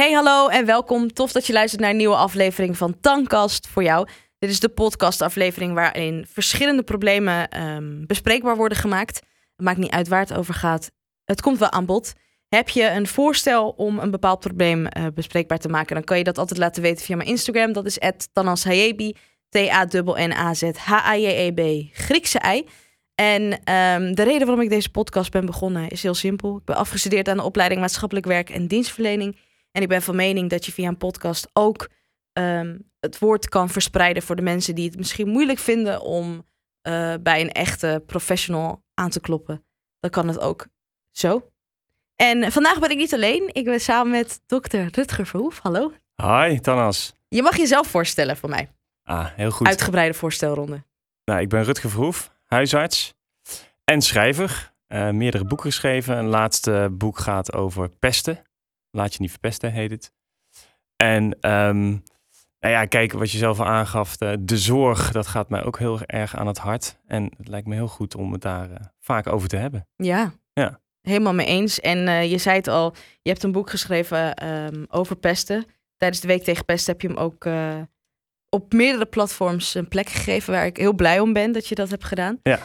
Hey, hallo en welkom. Tof dat je luistert naar een nieuwe aflevering van Tankast voor jou. Dit is de podcastaflevering waarin verschillende problemen ehm, bespreekbaar worden gemaakt. Het maakt niet uit waar het over gaat. Het komt wel aan bod. Heb je een voorstel om een bepaald probleem uh, bespreekbaar te maken, dan kan je dat altijd laten weten via mijn Instagram. Dat is @tanashayebi, T-A-N-N-A-Z-H-A-J-E-B, Griekse ei. En um, de reden waarom ik deze podcast ben begonnen is heel simpel. Ik ben afgestudeerd aan de opleiding maatschappelijk werk en dienstverlening. En ik ben van mening dat je via een podcast ook um, het woord kan verspreiden voor de mensen die het misschien moeilijk vinden om uh, bij een echte professional aan te kloppen. Dan kan het ook zo. En vandaag ben ik niet alleen. Ik ben samen met dokter Rutger Verhoef. Hallo. Hi, Tanas. Je mag jezelf voorstellen voor mij. Ah, heel goed. Uitgebreide voorstelronde. Nou, ik ben Rutger Verhoef, huisarts en schrijver. Uh, meerdere boeken geschreven. Een laatste boek gaat over pesten. Laat je niet verpesten, heet het. En um, nou ja, kijk, wat je zelf al aangaf, de, de, zorg, dat gaat mij ook heel erg aan het hart. En het lijkt me heel goed om het daar uh, vaak over te hebben. Ja. Ja. Helemaal mee eens. En uh, je zei het al, je hebt een boek geschreven um, over pesten. Tijdens de Week tegen Pesten heb je hem ook uh, op meerdere platforms een plek gegeven waar ik heel blij om ben dat je dat hebt gedaan. Ja.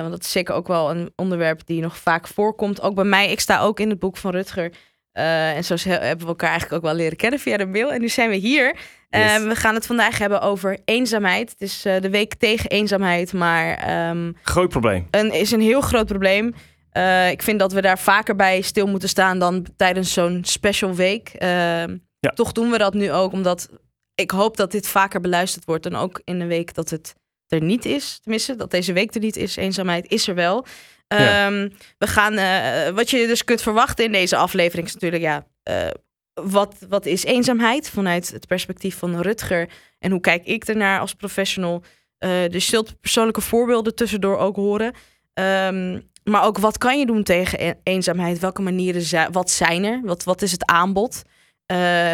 Want dat is zeker ook wel een onderwerp die nog vaak voorkomt. Ook bij mij. Ik sta ook in het boek van Rutger. Uh, en zo hebben we elkaar eigenlijk ook wel leren kennen via de mail. En nu zijn we hier. Yes. Uh, we gaan het vandaag hebben over eenzaamheid. Het is uh, de week tegen eenzaamheid, maar... Um, groot probleem. Een, is een heel groot probleem. Uh, ik vind dat we daar vaker bij stil moeten staan dan tijdens zo'n special week. Ehm, ja. Toch doen we dat nu ook, omdat ik hoop dat dit vaker beluisterd wordt. En ook in een week dat het er niet is. Tenminste, dat deze week er niet is. Eenzaamheid is er wel. Um, we gaan, uh, wat je dus kunt verwachten in deze aflevering is natuurlijk, ja, uh, wat, wat is eenzaamheid vanuit het perspectief van Rutger en hoe kijk ik ernaar als professional? Uh, dus je zult persoonlijke voorbeelden tussendoor ook horen. Um, maar ook wat kan je doen tegen eenzaamheid? Welke manieren zijn, wat zijn er? Wat, wat is het aanbod?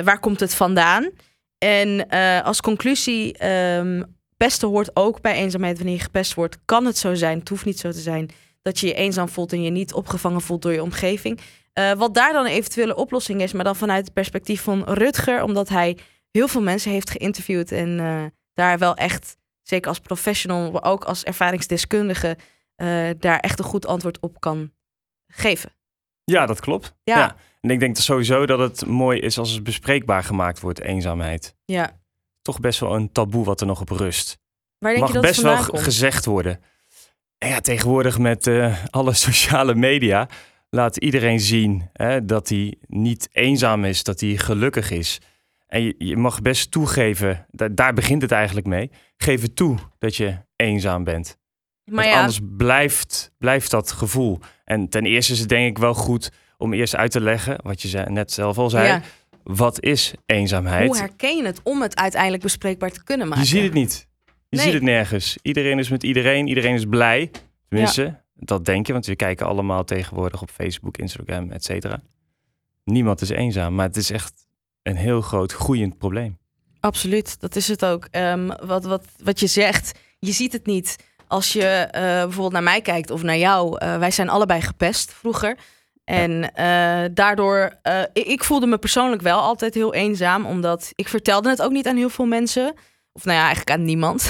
waar komt het vandaan? En als conclusie, um, pesten hoort ook bij eenzaamheid. Wanneer je gepest wordt, kan het zo zijn. Het hoeft niet zo te zijn dat je je eenzaam voelt en je niet opgevangen voelt door je omgeving. Uh, wat daar dan een eventuele oplossing is, maar dan vanuit het perspectief van Rutger, omdat hij heel veel mensen heeft geïnterviewd en uh, daar wel echt, zeker als professional, maar ook als ervaringsdeskundige, uh, daar echt een goed antwoord op kan geven. Ja, dat klopt. Ja. ja. En ik denk sowieso dat het mooi is als het bespreekbaar gemaakt wordt, eenzaamheid. Ja. Toch best wel een taboe wat er nog op rust. Waar denk Mag je dat best wel komt? gezegd worden. En ja, tegenwoordig met uh, alle sociale media laat iedereen zien hè, dat hij niet eenzaam is, dat hij gelukkig is. En je, je mag best toegeven, da daar begint het eigenlijk mee. Geef het toe dat je eenzaam bent. Maar ja, anders blijft, blijft dat gevoel. En ten eerste is het denk ik wel goed om eerst uit te leggen, wat je zei, net zelf al zei. Ja. Wat is eenzaamheid? hoe herken je het om het uiteindelijk bespreekbaar te kunnen maken? Je ziet het niet. Je Nee. ziet het nergens. Iedereen is met iedereen. Iedereen is blij. Tenminste, dat denk je. Want we kijken allemaal tegenwoordig op Facebook, Instagram, et cetera. Niemand is eenzaam. Maar het is echt een heel groot groeiend probleem. Absoluut, dat is het ook. Ehm, wat, wat, wat je zegt, je ziet het niet. Als je eh, bijvoorbeeld naar mij kijkt of naar jou. eh, wij zijn allebei gepest vroeger. En eh, daardoor, ik voelde me persoonlijk wel altijd heel eenzaam. Omdat ik vertelde het ook niet aan heel veel mensen. Of nou ja, eigenlijk aan niemand.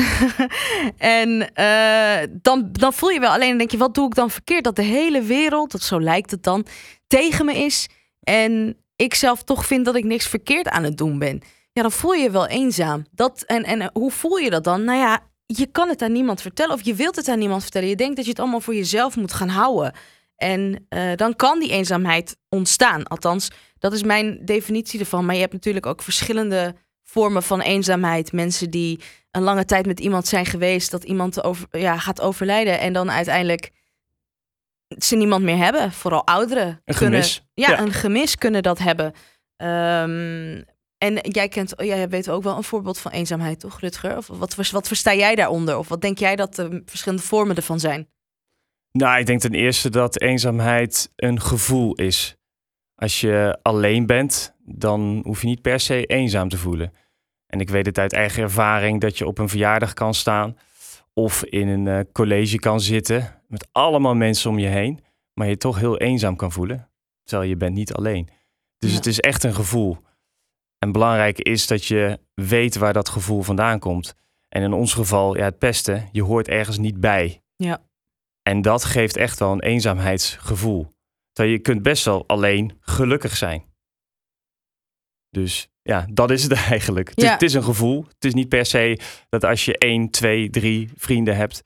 en eh, dan, dan voel je wel alleen, denk je, wat doe ik dan verkeerd? Dat de hele wereld, dat zo lijkt het dan, tegen me is. En ik zelf toch vind dat ik niks verkeerd aan het doen ben. Ja, dan voel je je wel eenzaam. Dat, en, en hoe voel je dat dan? Nou ja, je kan het aan niemand vertellen. Of je wilt het aan niemand vertellen. Je denkt dat je het allemaal voor jezelf moet gaan houden. En uh, dan kan die eenzaamheid ontstaan. Althans, dat is mijn definitie ervan. Maar je hebt natuurlijk ook verschillende vormen van eenzaamheid. Mensen die een lange tijd met iemand zijn geweest, dat iemand over, ja, gaat overlijden en dan uiteindelijk ze niemand meer hebben. Vooral ouderen. Een kunnen, gemis. Ja, Ja. een gemis kunnen dat hebben. Um, en jij, kent, jij weet ook wel een voorbeeld van eenzaamheid, toch, Rutger? Of wat, wat versta jij daaronder? Of wat denk jij dat de verschillende vormen ervan zijn? Nou, ik denk ten eerste dat eenzaamheid een gevoel is. Als je alleen bent, dan hoef je niet per se eenzaam te voelen. En ik weet het uit eigen ervaring dat je op een verjaardag kan staan of in een uh, college kan zitten met allemaal mensen om je heen, maar je toch heel eenzaam kan voelen. Terwijl je bent niet alleen. Dus Ja. het is echt een gevoel. En belangrijk is dat je weet waar dat gevoel vandaan komt. En in ons geval, ja, het pesten, je hoort ergens niet bij. Ja. En dat geeft echt wel een eenzaamheidsgevoel. Terwijl je kunt best wel alleen gelukkig zijn. Dus ja, dat is het eigenlijk. Het, is, Ja. het is een gevoel. Het is niet per se dat als je één, twee, drie vrienden hebt,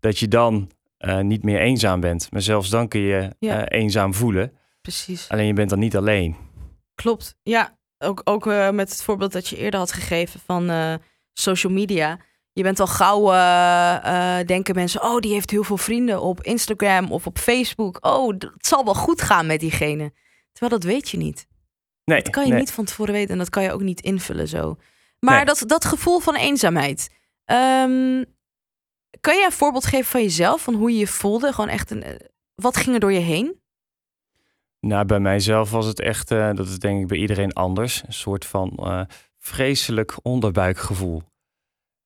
dat je dan eh, niet meer eenzaam bent. Maar zelfs dan kun je Ja. eh, eenzaam voelen. Precies. Alleen je bent dan niet alleen. Klopt. Ja, ook, ook eh, met het voorbeeld dat je eerder had gegeven van social media. Je bent al gauw, denken mensen, oh, die heeft heel veel vrienden op Instagram of op Facebook. Oh, het zal wel goed gaan met diegene. Terwijl dat weet je niet. Nee, Dat kan je nee. niet van tevoren weten en dat kan je ook niet invullen zo. Maar Nee. dat, dat gevoel van eenzaamheid. ehm, kan je een voorbeeld geven van jezelf, van hoe je je voelde? Gewoon echt een, eh, wat ging er door je heen? Nou, bij mijzelf was het echt, eh, dat is denk ik bij iedereen anders, een soort van eh, vreselijk onderbuikgevoel.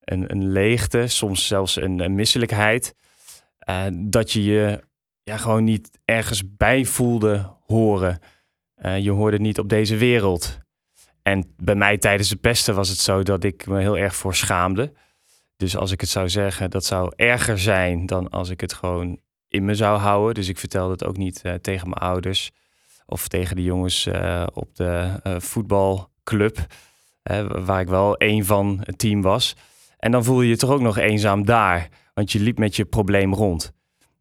Een, een leegte, soms zelfs een, een misselijkheid. dat je je ja, gewoon niet ergens bij voelde horen. Eh, je hoorde niet op deze wereld. En bij mij tijdens de pesten was het zo dat ik me heel erg voor schaamde. Dus als ik het zou zeggen, dat zou erger zijn dan als ik het gewoon in me zou houden. Dus ik vertelde het ook niet eh, tegen mijn ouders of tegen de jongens eh, op de voetbalclub, waar ik wel één van het team was. En dan voel je je toch ook nog eenzaam daar, want je liep met je probleem rond.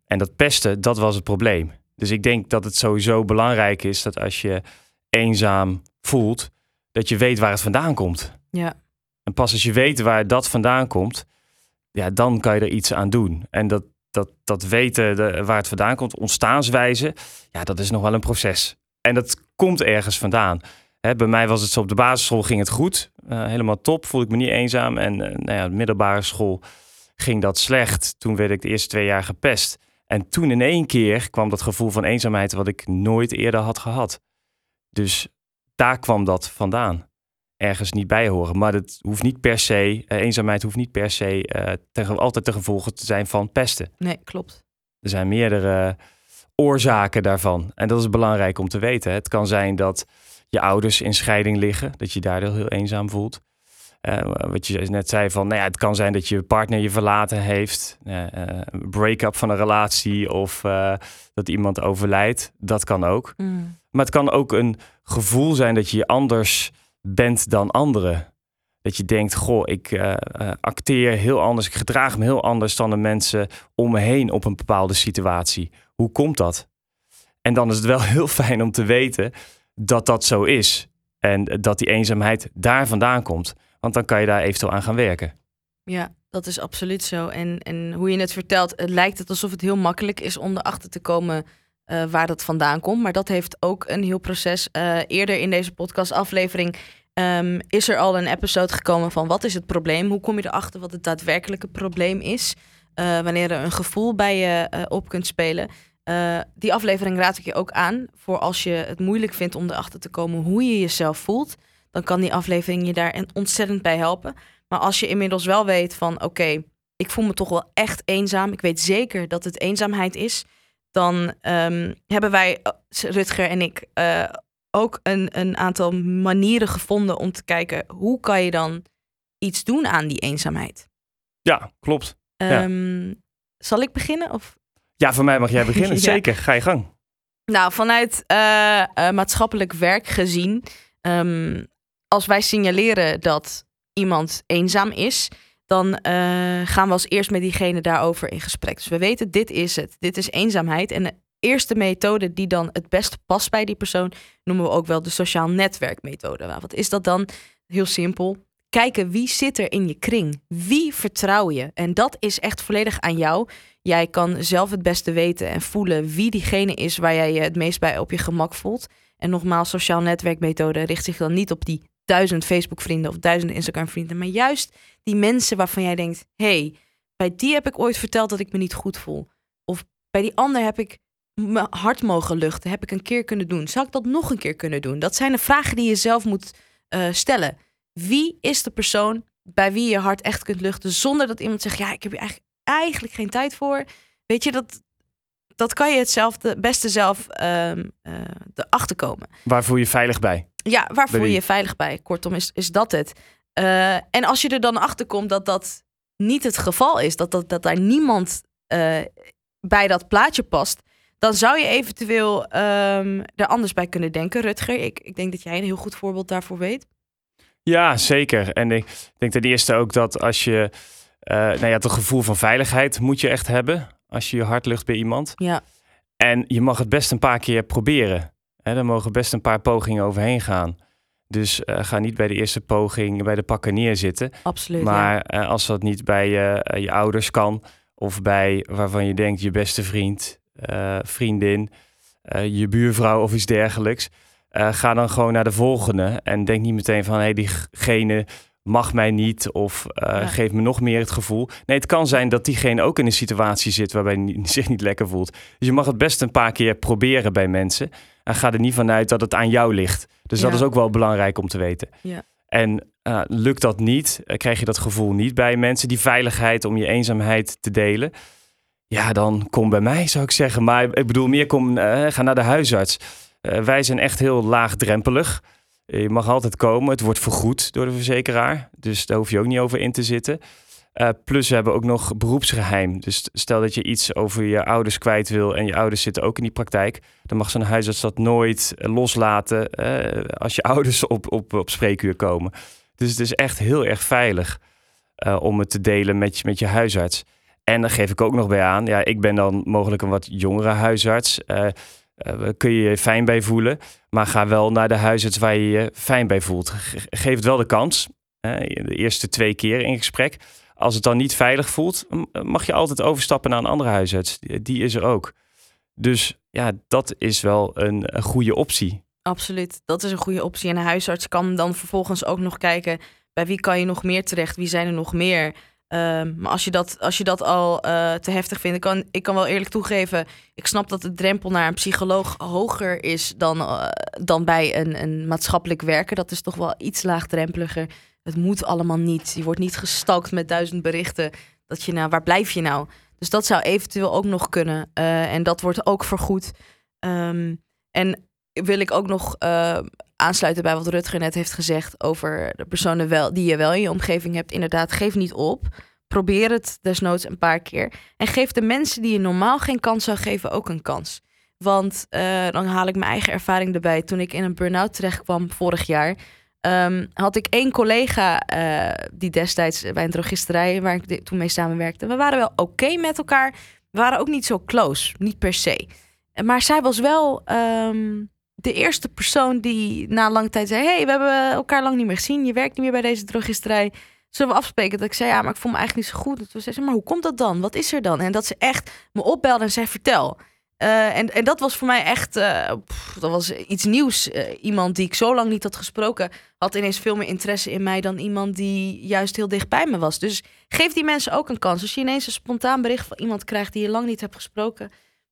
En dat pesten, dat was het probleem. Dus ik denk dat het sowieso belangrijk is dat als je eenzaam voelt, dat je weet waar het vandaan komt. Ja. En pas als je weet waar dat vandaan komt, ja, dan kan je er iets aan doen. En dat, dat, dat weten de, waar het vandaan komt, ontstaanswijze, ja, dat is nog wel een proces. En dat komt ergens vandaan. Hè, bij mij was het zo, op de basisschool ging het goed. Eh, helemaal top, voelde ik me niet eenzaam. En eh, nou ja, de middelbare school ging dat slecht. Toen werd ik de eerste twee jaar gepest. En toen in één keer kwam dat gevoel van eenzaamheid wat ik nooit eerder had gehad. Dus daar kwam dat vandaan ergens niet bij horen. Maar dat hoeft niet per se, eh, eenzaamheid hoeft niet per se ten- altijd te gevolgen te zijn van pesten. Nee, klopt. Er zijn meerdere oorzaken daarvan. En dat is belangrijk om te weten. Het kan zijn dat je ouders in scheiding liggen, dat je daardoor heel eenzaam voelt. Eh, wat je net zei van, nou ja, het kan zijn dat je partner je verlaten heeft, eh, eh, een break-up van een relatie of dat iemand overlijdt. Dat kan ook. Maar het kan ook een gevoel zijn dat je anders bent dan anderen. Dat je denkt, goh, ik acteer heel anders, ik gedraag me heel anders dan de mensen om me heen op een bepaalde situatie. Hoe komt dat? En dan is het wel heel fijn om te weten dat dat zo is. En dat die eenzaamheid daar vandaan komt. Want dan kan je daar eventueel aan gaan werken. Ja, dat is absoluut zo. En, en hoe je het vertelt, het lijkt het alsof het heel makkelijk is om erachter te komen eh, waar dat vandaan komt. Maar dat heeft ook een heel proces. Eh, eerder in deze podcastaflevering ehm, is er al een episode gekomen van wat is het probleem? Hoe kom je erachter wat het daadwerkelijke probleem is? Eh, wanneer er een gevoel bij je op kunt spelen. Die aflevering raad ik je ook aan voor als je het moeilijk vindt om erachter te komen hoe je jezelf voelt. Dan kan die aflevering je daar en- ontzettend bij helpen. Maar als je inmiddels wel weet van oké, ik voel me toch wel echt eenzaam. Ik weet zeker dat het eenzaamheid is. Dan ehm, hebben wij, eh, Rutger en ik, eh, ook een, een aantal manieren gevonden om te kijken hoe kan je dan iets doen aan die eenzaamheid. Ja, klopt. Ja. Ehm, Zal ik beginnen? Of? Ja, voor mij mag jij beginnen. Ja. Zeker, ga je gang. Nou, vanuit eh, maatschappelijk werk gezien, ehm, als wij signaleren dat iemand eenzaam is, dan eh, gaan we als eerst met diegene daarover in gesprek. Dus we weten, dit is het. Dit is eenzaamheid. En de eerste methode die dan het beste past bij die persoon, noemen we ook wel de sociaal netwerkmethode. Nou, wat is dat dan? Heel simpel. Kijken wie zit er in je kring. Wie vertrouw je? En dat is echt volledig aan jou. Jij kan zelf het beste weten en voelen wie diegene is waar jij je het meest bij op je gemak voelt. En nogmaals, sociaal netwerkmethode richt zich dan niet op die duizend Facebook vrienden of duizend Instagram vrienden, maar juist die mensen waarvan jij denkt, hey, bij die heb ik ooit verteld dat ik me niet goed voel. Of bij die ander heb ik mijn hart mogen luchten, heb ik een keer kunnen doen. Zou ik dat nog een keer kunnen doen? Dat zijn de vragen die je zelf moet eh, stellen. Wie is de persoon bij wie je hart echt kunt luchten zonder dat iemand zegt, ja, ik heb hier eigenlijk, geen tijd voor. Weet je, dat, dat kan je het zelf, de beste zelf ehm eh, erachter komen. Waar voel je veilig bij? Ja, waar voel je je veilig bij? Kortom, is, is dat het. Eh, en als je er dan achter komt dat dat niet het geval is, dat, dat, dat daar niemand eh, bij dat plaatje past, dan zou je eventueel ehm, er anders bij kunnen denken. Rutger, ik, ik denk dat jij een heel goed voorbeeld daarvoor weet. Ja, zeker. En ik denk ten eerste ook dat als je, eh nou ja, het gevoel van veiligheid moet je echt hebben als je je hart lucht bij iemand. Ja, En je mag het best een paar keer proberen. Hè, er mogen best een paar pogingen overheen gaan. Dus eh, ga niet bij de eerste poging bij de pakken neerzitten. absoluut. Maar eh, als dat niet bij je, eh, je ouders kan, of bij waarvan je denkt je beste vriend, vriendin, je buurvrouw of iets dergelijks, ga dan gewoon naar de volgende. En denk niet meteen van hé, diegene mag mij niet of Ja. geeft me nog meer het gevoel. Nee, het kan zijn dat diegene ook in een situatie zit waarbij hij zich niet lekker voelt. Dus je mag het best een paar keer proberen bij mensen. En ga er niet vanuit dat het aan jou ligt. Dus dat is ook wel belangrijk om te weten. Ja. En eh, lukt dat niet, eh, krijg je dat gevoel niet bij mensen, die veiligheid om je eenzaamheid te delen. Ja, dan kom bij mij, zou ik zeggen. Maar ik bedoel, meer kom, eh, ga naar de huisarts. Wij zijn echt heel laagdrempelig. Je mag altijd komen. Het wordt vergoed door de verzekeraar. Dus daar hoef je ook niet over in te zitten. Eh, plus we hebben ook nog beroepsgeheim. Dus stel dat je iets over je ouders kwijt wil en je ouders zitten ook in die praktijk, dan mag zo'n huisarts dat nooit eh, loslaten eh, als je ouders op, op, op spreekuur komen. Dus het is echt heel erg veilig om het te delen met met je huisarts. En daar geef ik ook nog bij aan, ja, ik ben dan mogelijk een wat jongere huisarts. Eh, kun je je fijn bij voelen, maar ga wel naar de huisarts waar je je fijn bij voelt. Ge- geef het wel de kans, de eerste twee keer in gesprek. Als het dan niet veilig voelt, mag je altijd overstappen naar een andere huisarts. Die, is er ook. Dus ja, dat is wel een, een goede optie. Absoluut, dat is een goede optie. En een huisarts kan dan vervolgens ook nog kijken bij wie kan je nog meer terecht, wie zijn er nog meer. Ehm, maar als je dat, als je dat al eh, te heftig vindt, ik kan, ik kan wel eerlijk toegeven, ik snap dat de drempel naar een psycholoog hoger is dan, eh, dan bij een, een maatschappelijk werker. Dat is toch wel iets laagdrempeliger. Het moet allemaal niet. Je wordt niet gestalkt met duizend berichten. Dat je nou, waar blijf je nou? Dus dat zou eventueel ook nog kunnen. Eh, en dat wordt ook vergoed. Ehm, en wil ik ook nog eh, aansluiten bij wat Rutger net heeft gezegd over de personen wel, die je wel in je omgeving hebt. Inderdaad, geef niet op. Probeer het desnoods een paar keer. En geef de mensen die je normaal geen kans zou geven ook een kans. Want eh, dan haal ik mijn eigen ervaring erbij. Toen ik in een burn-out terecht kwam vorig jaar, ehm, had ik één collega eh, die destijds bij een drogisterij, waar ik toen mee samenwerkte. We waren wel oké met elkaar. We waren ook niet zo close, niet per se. Maar zij was wel ehm, de eerste persoon die na lange tijd zei: hey, we hebben elkaar lang niet meer gezien. Je werkt niet meer bij deze drogisterij. Zullen we afspreken? Dat ik zei: Ja, maar ik voel me eigenlijk niet zo goed. En toen zei ze: Maar hoe komt dat dan? Wat is er dan? En dat ze echt me opbelde en zei: Vertel. Eh, en, en dat was voor mij echt, eh, dat was iets nieuws. Eh, iemand die ik zo lang niet had gesproken, had ineens veel meer interesse in mij dan iemand die juist heel dicht bij me was. Dus geef die mensen ook een kans. Als je ineens een spontaan bericht van iemand krijgt die je lang niet hebt gesproken,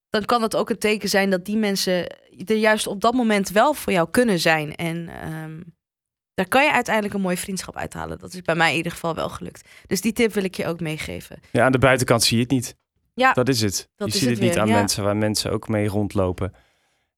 dan kan het ook een teken zijn dat die mensen er juist op dat moment wel voor jou kunnen zijn. En ehm, daar kan je uiteindelijk een mooie vriendschap uithalen. Dat is bij mij in ieder geval wel gelukt. Dus die tip wil ik je ook meegeven. Ja, aan de buitenkant zie je het niet. Ja, Dat is het. dat je is ziet het het niet aan ja. mensen waar mensen ook mee rondlopen.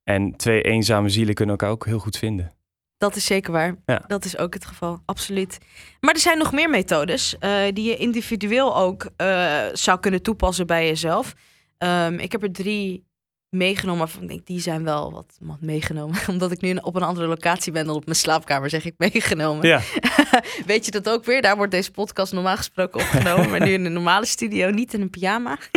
En twee eenzame zielen kunnen elkaar ook heel goed vinden. Dat is zeker waar. Ja. Dat is ook het geval, absoluut. Maar er zijn nog meer methodes eh, die je individueel ook eh, zou kunnen toepassen bij jezelf. Ehm, ik heb er drie meegenomen waarvan ik denk, die zijn wel wat, wat meegenomen. Omdat ik nu op een andere locatie ben dan op mijn slaapkamer, zeg ik meegenomen. Ja, Weet je dat ook weer? Daar wordt deze podcast normaal gesproken opgenomen, maar nu in een normale studio, niet in een pyjama.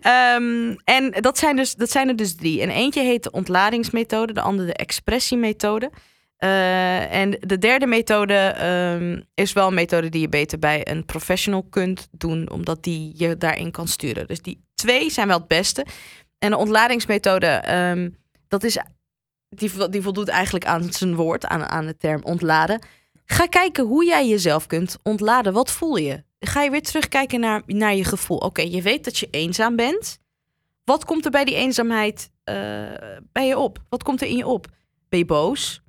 Ehm, en dat zijn, dus, dat zijn er dus drie. En eentje heet de ontladingsmethode, de andere de expressiemethode. Eh, en de derde methode ehm, is wel een methode die je beter bij een professional kunt doen, omdat die je daarin kan sturen. Dus die twee zijn wel het beste. En de ontladingsmethode, ehm, dat is, die, die voldoet eigenlijk aan zijn woord, aan, aan de term ontladen. Ga kijken hoe jij jezelf kunt ontladen. Wat voel je? Ga je weer terugkijken naar, naar je gevoel. Oké, je weet dat je eenzaam bent. Wat komt er bij die eenzaamheid eh, bij je op? Wat komt er in je op? Ben je boos?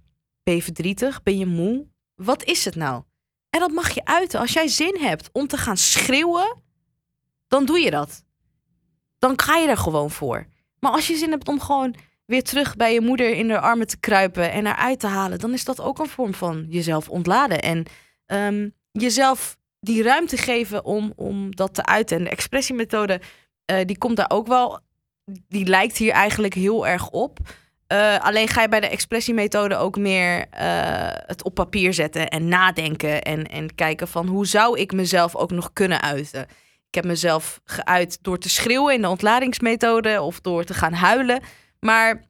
Ben je verdrietig? Ben je moe? Wat is het nou? En dat mag je uiten. Als jij zin hebt om te gaan schreeuwen, dan doe je dat. Dan ga je er gewoon voor. Maar als je zin hebt om gewoon weer terug bij je moeder in haar armen te kruipen en haar uit te halen, dan is dat ook een vorm van jezelf ontladen. En ehm, jezelf die ruimte geven om, om dat te uiten. En de expressiemethode, uh, die komt daar ook wel, die lijkt hier eigenlijk heel erg op. Uh, alleen ga je bij de expressiemethode ook meer uh, het op papier zetten en nadenken en, en kijken van hoe zou ik mezelf ook nog kunnen uiten. Ik heb mezelf geuit door te schreeuwen in de ontladingsmethode of door te gaan huilen. Maar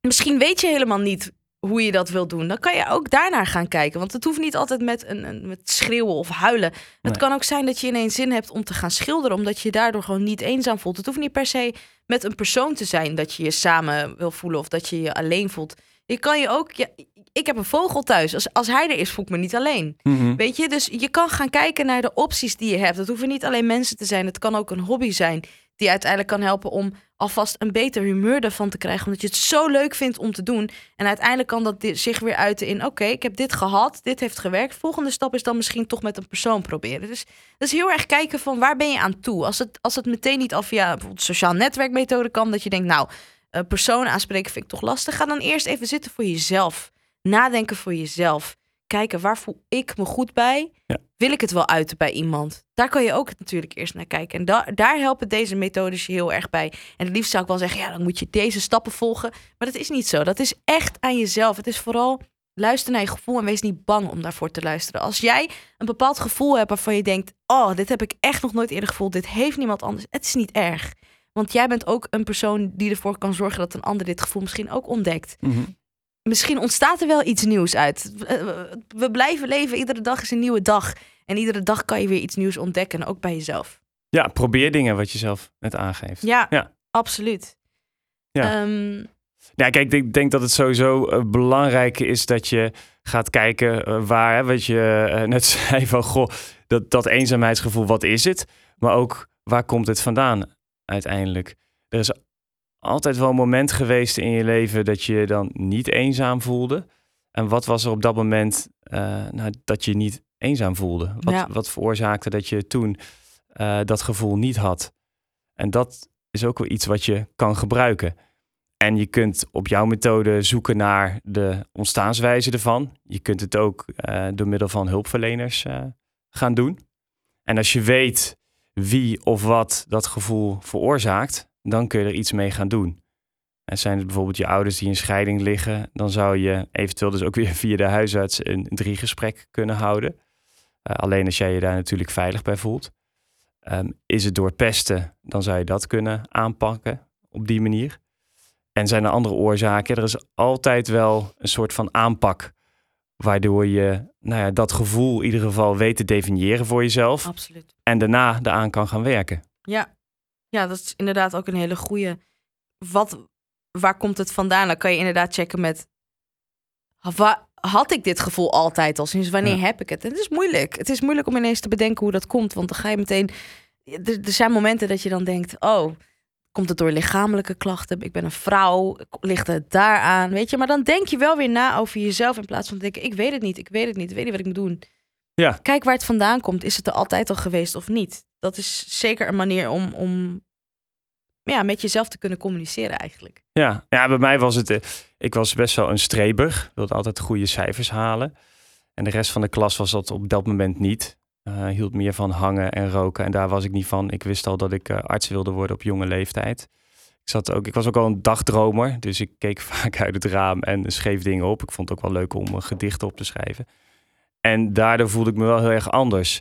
misschien weet je helemaal niet hoe je dat wil doen. Dan kan je ook daarnaar gaan kijken. Want het hoeft niet altijd met, een, een met schreeuwen of huilen. Het kan ook zijn dat je ineens zin hebt om te gaan schilderen. Omdat je je daardoor gewoon niet eenzaam voelt. Het hoeft niet per se met een persoon te zijn dat je je samen wil voelen. Of dat je je alleen voelt. Je kan je ook. Ja, ik heb een vogel thuis. Als, als hij er is, voel ik me niet alleen. Mhm. Weet je, dus je kan gaan kijken naar de opties die je hebt. Het hoeven niet alleen mensen te zijn. Het kan ook een hobby zijn die uiteindelijk kan helpen om alvast een beter humeur ervan te krijgen. Omdat je het zo leuk vindt om te doen. En uiteindelijk kan dat zich weer uiten in: oké, ik heb dit gehad, dit heeft gewerkt. Volgende stap is dan misschien toch met een persoon proberen. Dus is heel erg kijken van waar ben je aan toe. Als het, als het meteen niet al via bijvoorbeeld sociaal netwerkmethode kan, dat je denkt, nou, persoon aanspreken vind ik toch lastig. Ga dan eerst even zitten voor jezelf. Nadenken voor jezelf kijken waar voel ik me goed bij. Ja. Wil ik het wel uiten bij iemand? Daar kan je ook natuurlijk eerst naar kijken. En da daar helpen deze methodes je heel erg bij. En het liefst zou ik wel zeggen, ja, dan moet je deze stappen volgen. Maar dat is niet zo. Dat is echt aan jezelf. Het is vooral luister naar je gevoel en wees niet bang om daarvoor te luisteren. Als jij een bepaald gevoel hebt waarvan je denkt, oh, dit heb ik echt nog nooit eerder gevoeld. Dit heeft niemand anders. Het is niet erg. Want jij bent ook een persoon die ervoor kan zorgen dat een ander dit gevoel misschien ook ontdekt. Mhm misschien ontstaat er wel iets nieuws uit. We blijven leven, iedere dag is een nieuwe dag. En iedere dag kan je weer iets nieuws ontdekken, ook bij jezelf. Ja, probeer dingen wat je zelf net aangeeft. Ja, Ja. absoluut. Ja. Ehm, Ja, kijk, ik denk dat het sowieso eh, belangrijk is dat je gaat kijken eh, waar, hè, wat je eh, net zei van, goh, dat, dat eenzaamheidsgevoel, wat is het? Maar ook, waar komt het vandaan uiteindelijk? Er is altijd wel een moment geweest in je leven dat je je dan niet eenzaam voelde. En wat was er op dat moment eh, nou, dat je niet eenzaam voelde? Wat, Ja. wat veroorzaakte dat je toen eh, dat gevoel niet had? En dat is ook wel iets wat je kan gebruiken. En je kunt op jouw methode zoeken naar de ontstaanswijze ervan. Je kunt het ook eh, door middel van hulpverleners gaan doen. En als je weet wie of wat dat gevoel veroorzaakt, dan kun je er iets mee gaan doen. En zijn het bijvoorbeeld je ouders die in scheiding liggen, dan zou je eventueel dus ook weer via de huisarts een driegesprek kunnen houden. Eh, alleen als jij je daar natuurlijk veilig bij voelt. Ehm, is het door pesten, dan zou je dat kunnen aanpakken op die manier. En zijn er andere oorzaken? Er is altijd wel een soort van aanpak. Waardoor je nou ja, dat gevoel in ieder geval weet te definiëren voor jezelf. absoluut. En daarna eraan kan gaan werken. Ja. Ja, dat is inderdaad ook een hele goede. Wat, waar komt het vandaan? Dan kan je inderdaad checken met... Wa- had ik dit gevoel altijd al? Sinds wanneer Ja. heb ik het? En het is moeilijk. Het is moeilijk om ineens te bedenken hoe dat komt. Want dan ga je meteen... Er, er zijn momenten dat je dan denkt... Oh, komt het door lichamelijke klachten? Ik ben een vrouw. Ligt het daaraan? Weet je? Maar dan denk je wel weer na over jezelf... in plaats van te denken... Ik weet het niet. Ik weet het niet. Ik weet niet wat ik moet doen. Ja. Kijk waar het vandaan komt. Is het er altijd al geweest of niet? Dat is zeker een manier om... om ja, met jezelf te kunnen communiceren eigenlijk. Ja, ja bij mij was het. eh, Ik was best wel een streber. Wilde altijd goede cijfers halen. En de rest van de klas was dat op dat moment niet. Eh, hield meer van hangen en roken. En daar was ik niet van. Ik wist al dat ik eh, arts wilde worden op jonge leeftijd. Ik, zat ook, ik was ook al een dagdromer. Dus ik keek vaak uit het raam en schreef dingen op. Ik vond het ook wel leuk om gedichten op te schrijven. En daardoor voelde ik me wel heel erg anders.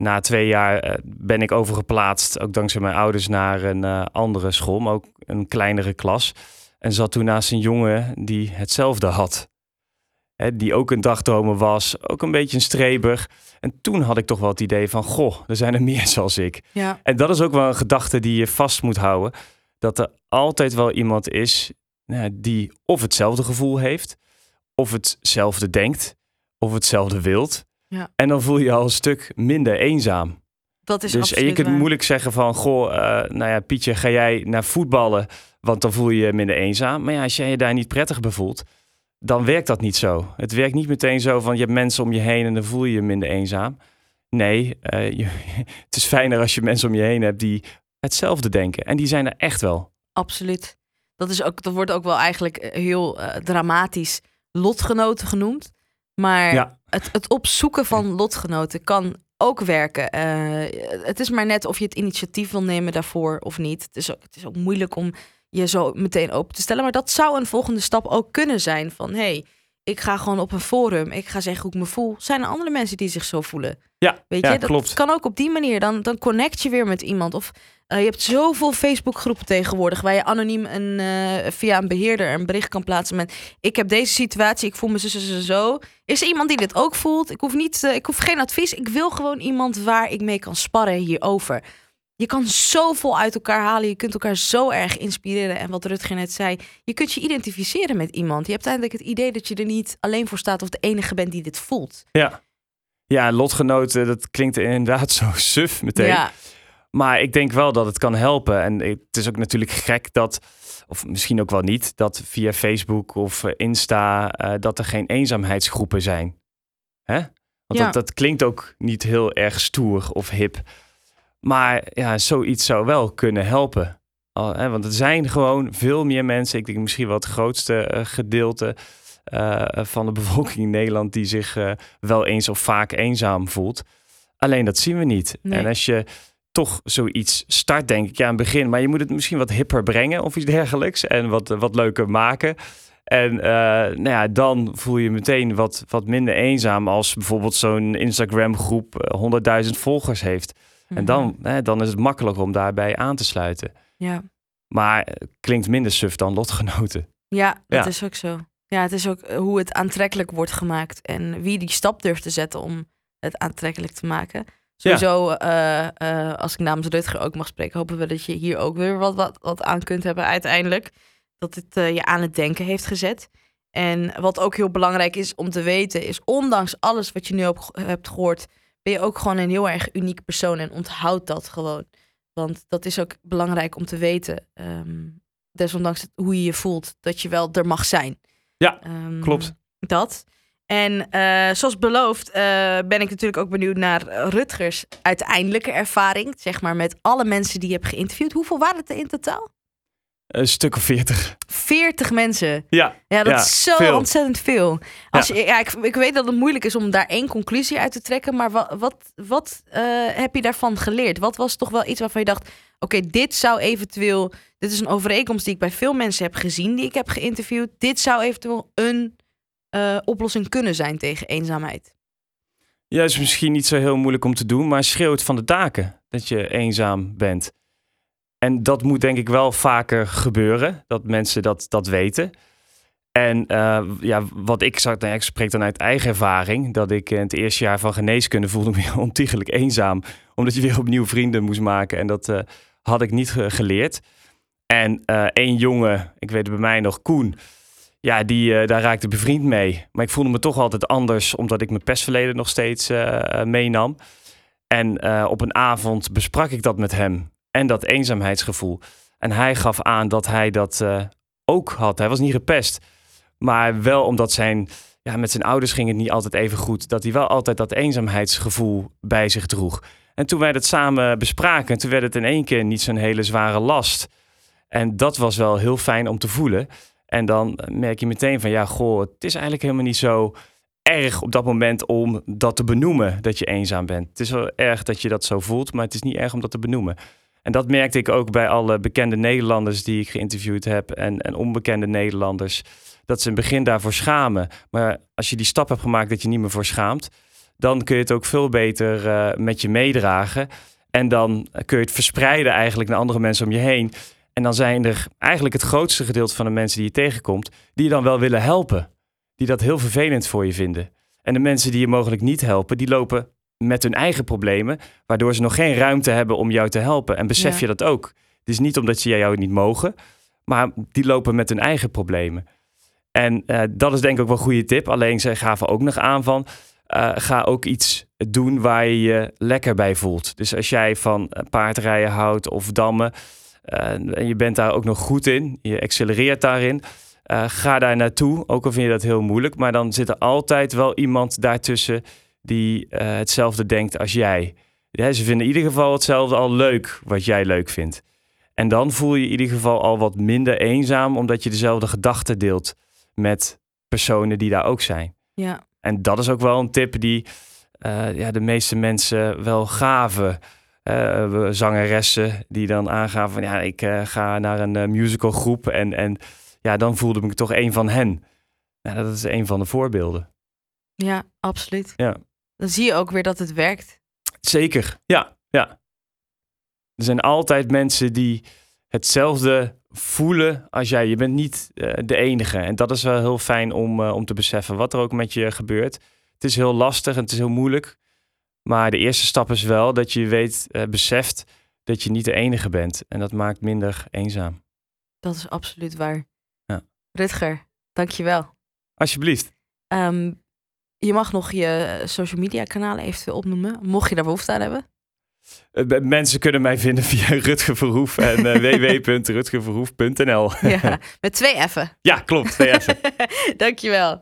Na twee jaar eh, ben ik overgeplaatst, ook dankzij mijn ouders, naar een eh, andere school, maar ook een kleinere klas. En zat toen naast een jongen die hetzelfde had. Hè, die ook een dagdromer was, ook een beetje een streber. En toen had ik toch wel het idee van, goh, er zijn er meer zoals ik. Ja, En dat is ook wel een gedachte die je vast moet houden. Dat er altijd wel iemand is nou, die of hetzelfde gevoel heeft, of hetzelfde denkt, of hetzelfde wilt. Ja. En dan voel je je al een stuk minder eenzaam. dat is Dus en je kunt waar. moeilijk zeggen van, goh, eh, nou ja, Pietje, ga jij naar voetballen, want dan voel je je minder eenzaam. Maar ja, als jij je daar niet prettig bij voelt, dan werkt dat niet zo. Het werkt niet meteen zo van, je hebt mensen om je heen en dan voel je je minder eenzaam. Nee, eh, je- het is fijner als je mensen om je heen hebt die hetzelfde denken. En die zijn er echt wel. Absoluut. Dat, is ook, dat wordt ook wel eigenlijk eh, heel uh, dramatisch lotgenoten genoemd. Maar Ja. Het, het opzoeken van lotgenoten kan ook werken. Eh, het is maar net of je het initiatief wil nemen daarvoor of niet. Het is, ook, het is ook moeilijk om je zo meteen open te stellen. Maar dat zou een volgende stap ook kunnen zijn. Van hey, ik ga gewoon op een forum. Ik ga zeggen hoe ik me voel. Zijn er andere mensen die zich zo voelen? Ja, Weet ja je, dat klopt. kan ook op die manier. Dan, dan connect je weer met iemand. Of eh, je hebt zoveel Facebookgroepen tegenwoordig waar je anoniem een, eh, via een beheerder een bericht kan plaatsen met ik heb deze situatie, ik voel me zo, zo, zo, zo. Is er iemand die dit ook voelt? Ik hoef, niet, eh, ik hoef geen advies. Ik wil gewoon iemand waar ik mee kan sparren hierover. Je kan zoveel uit elkaar halen. Je kunt elkaar zo erg inspireren. En wat Rutger net zei, je kunt je identificeren met iemand. Je hebt eigenlijk het idee dat je er niet alleen voor staat of de enige bent die dit voelt. Ja. Ja, lotgenoten, dat klinkt inderdaad zo suf meteen. Ja, Maar ik denk wel dat het kan helpen. En het is ook natuurlijk gek dat, of misschien ook wel niet, dat via Facebook of Insta, eh, dat er geen eenzaamheidsgroepen zijn. Hè? Want Ja. dat, dat klinkt ook niet heel erg stoer of hip. Maar ja, zoiets zou wel kunnen helpen. Al, hè, want er zijn gewoon veel meer mensen, ik denk misschien wel het grootste eh, gedeelte eh, van de bevolking in Nederland, die zich eh, wel eens of vaak eenzaam voelt. Alleen dat zien we niet. Nee. En als je toch zoiets start, denk ik, ja, aan het begin, maar je moet het misschien wat hipper brengen of iets dergelijks en wat, wat leuker maken. En nou ja, dan voel je je meteen wat, wat minder eenzaam als bijvoorbeeld zo'n Instagram-groep eh, 100.000 volgers heeft. En Mhm. dan, hè, dan is het makkelijker om daarbij aan te sluiten. Ja. Maar eh, klinkt minder suf dan lotgenoten. Ja, dat Ja. is ook zo. Ja, het is ook eh, hoe het aantrekkelijk wordt gemaakt en wie die stap durft te zetten om het aantrekkelijk te maken. Sowieso, eh, als ik namens Rutger ook mag spreken, hopen we dat je hier ook weer wat, wat, wat aan kunt hebben uiteindelijk. Dat het je aan het denken heeft gezet. En wat ook heel belangrijk is om te weten, is ondanks alles wat je nu hebt gehoord, ben je ook gewoon een heel erg uniek persoon en onthoud dat gewoon. Want dat is ook belangrijk om te weten. ehm, desondanks hoe je je voelt, dat je wel er mag zijn. Ja, Ehm, klopt. Dat. En eh, zoals beloofd eh, ben ik natuurlijk ook benieuwd naar Rutgers uiteindelijke ervaring. Zeg maar met alle mensen die je hebt geïnterviewd. Hoeveel waren het er in totaal? Een stuk of veertig. 40 mensen. Ja, Ja, dat Ja, is zo veel. ontzettend veel. Als je, ja, ik, ik weet dat het moeilijk is om daar één conclusie uit te trekken. Maar wat, wat, wat eh, heb je daarvan geleerd? Wat was toch wel iets waarvan je dacht... Oké, dit zou eventueel... Dit is een overeenkomst die ik bij veel mensen heb gezien... die ik heb geïnterviewd. Dit zou eventueel een eh, oplossing kunnen zijn tegen eenzaamheid. Ja, is misschien niet zo heel moeilijk om te doen, maar schreeuw het van de daken dat je eenzaam bent. En dat moet denk ik wel vaker gebeuren, dat mensen dat, dat weten. En eh, ja, wat ik zag, nou ik spreek dan uit eigen ervaring, dat ik in het eerste jaar van geneeskunde voelde me ontiegelijk eenzaam, omdat je weer opnieuw vrienden moest maken. En dat eh, had ik niet ge- geleerd. En eh één jongen, ik weet het bij mij nog, Koen, ja, die, daar raakte bevriend mee. Maar ik voelde me toch altijd anders, omdat ik mijn pestverleden nog steeds meenam. En op een avond besprak ik dat met hem en dat eenzaamheidsgevoel. En hij gaf aan dat hij dat eh, ook had. Hij was niet gepest, maar wel omdat zijn, ja, met zijn ouders ging het niet altijd even goed. Dat hij wel altijd dat eenzaamheidsgevoel bij zich droeg. En toen wij dat samen bespraken, toen werd het in één keer niet zo'n hele zware last. En dat was wel heel fijn om te voelen. En dan merk je meteen van, ja, goh, het is eigenlijk helemaal niet zo erg op dat moment om dat te benoemen, dat je eenzaam bent. Het is wel erg dat je dat zo voelt, maar het is niet erg om dat te benoemen. En dat merkte ik ook bij alle bekende Nederlanders die ik geïnterviewd heb en, en onbekende Nederlanders, dat ze in het begin daarvoor schamen. Maar als je die stap hebt gemaakt dat je niet meer voor schaamt, dan kun je het ook veel beter eh, met je meedragen. En dan kun je het verspreiden eigenlijk naar andere mensen om je heen. En dan zijn er eigenlijk het grootste gedeelte van de mensen die je tegenkomt, die je dan wel willen helpen. Die dat heel vervelend voor je vinden. En de mensen die je mogelijk niet helpen, die lopen met hun eigen problemen, waardoor ze nog geen ruimte hebben om jou te helpen. En besef Ja. je dat ook. Het is niet omdat ze jou niet mogen, maar die lopen met hun eigen problemen. En eh, dat is denk ik ook wel een goede tip. Alleen zij gaven ook nog aan van, eh, ga ook iets doen waar je je lekker bij voelt. Dus als jij van eh, paardrijden houdt of dammen, en je bent daar ook nog goed in, je accelereert daarin, ga daar naartoe. Ook al vind je dat heel moeilijk, maar dan zit er altijd wel iemand daartussen die eh, hetzelfde denkt als jij. Ja, ze vinden in ieder geval hetzelfde al leuk wat jij leuk vindt. En dan voel je in ieder geval al wat minder eenzaam, omdat je dezelfde gedachten deelt met personen die daar ook zijn. Ja. En dat is ook wel een tip die uh, ja, de meeste mensen wel gaven. Uh, zangeressen die dan aangaven van ja, ik uh, ga naar een musicalgroep en, en ja, dan voelde ik me toch een van hen. Ja, dat is een van de voorbeelden. Ja, absoluut. Ja. Dan zie je ook weer dat het werkt. Zeker, ja, ja. Er zijn altijd mensen die hetzelfde voelen als jij. Je bent niet uh, de enige. En dat is wel heel fijn om, uh, om te beseffen wat er ook met je gebeurt. Het is heel lastig en het is heel moeilijk. Maar de eerste stap is wel dat je weet, uh, beseft dat je niet de enige bent. En dat maakt minder eenzaam. Dat is absoluut waar. Ja. Rutger, dankjewel. Alsjeblieft. Um, je mag nog je social media kanalen eventueel opnoemen, mocht je daar behoefte aan hebben. Uh, mensen kunnen mij vinden via Rutger Verhoef en uh, www.rutgerverhoef.nl. ja, met twee F'en. Ja, klopt, twee. Dankjewel.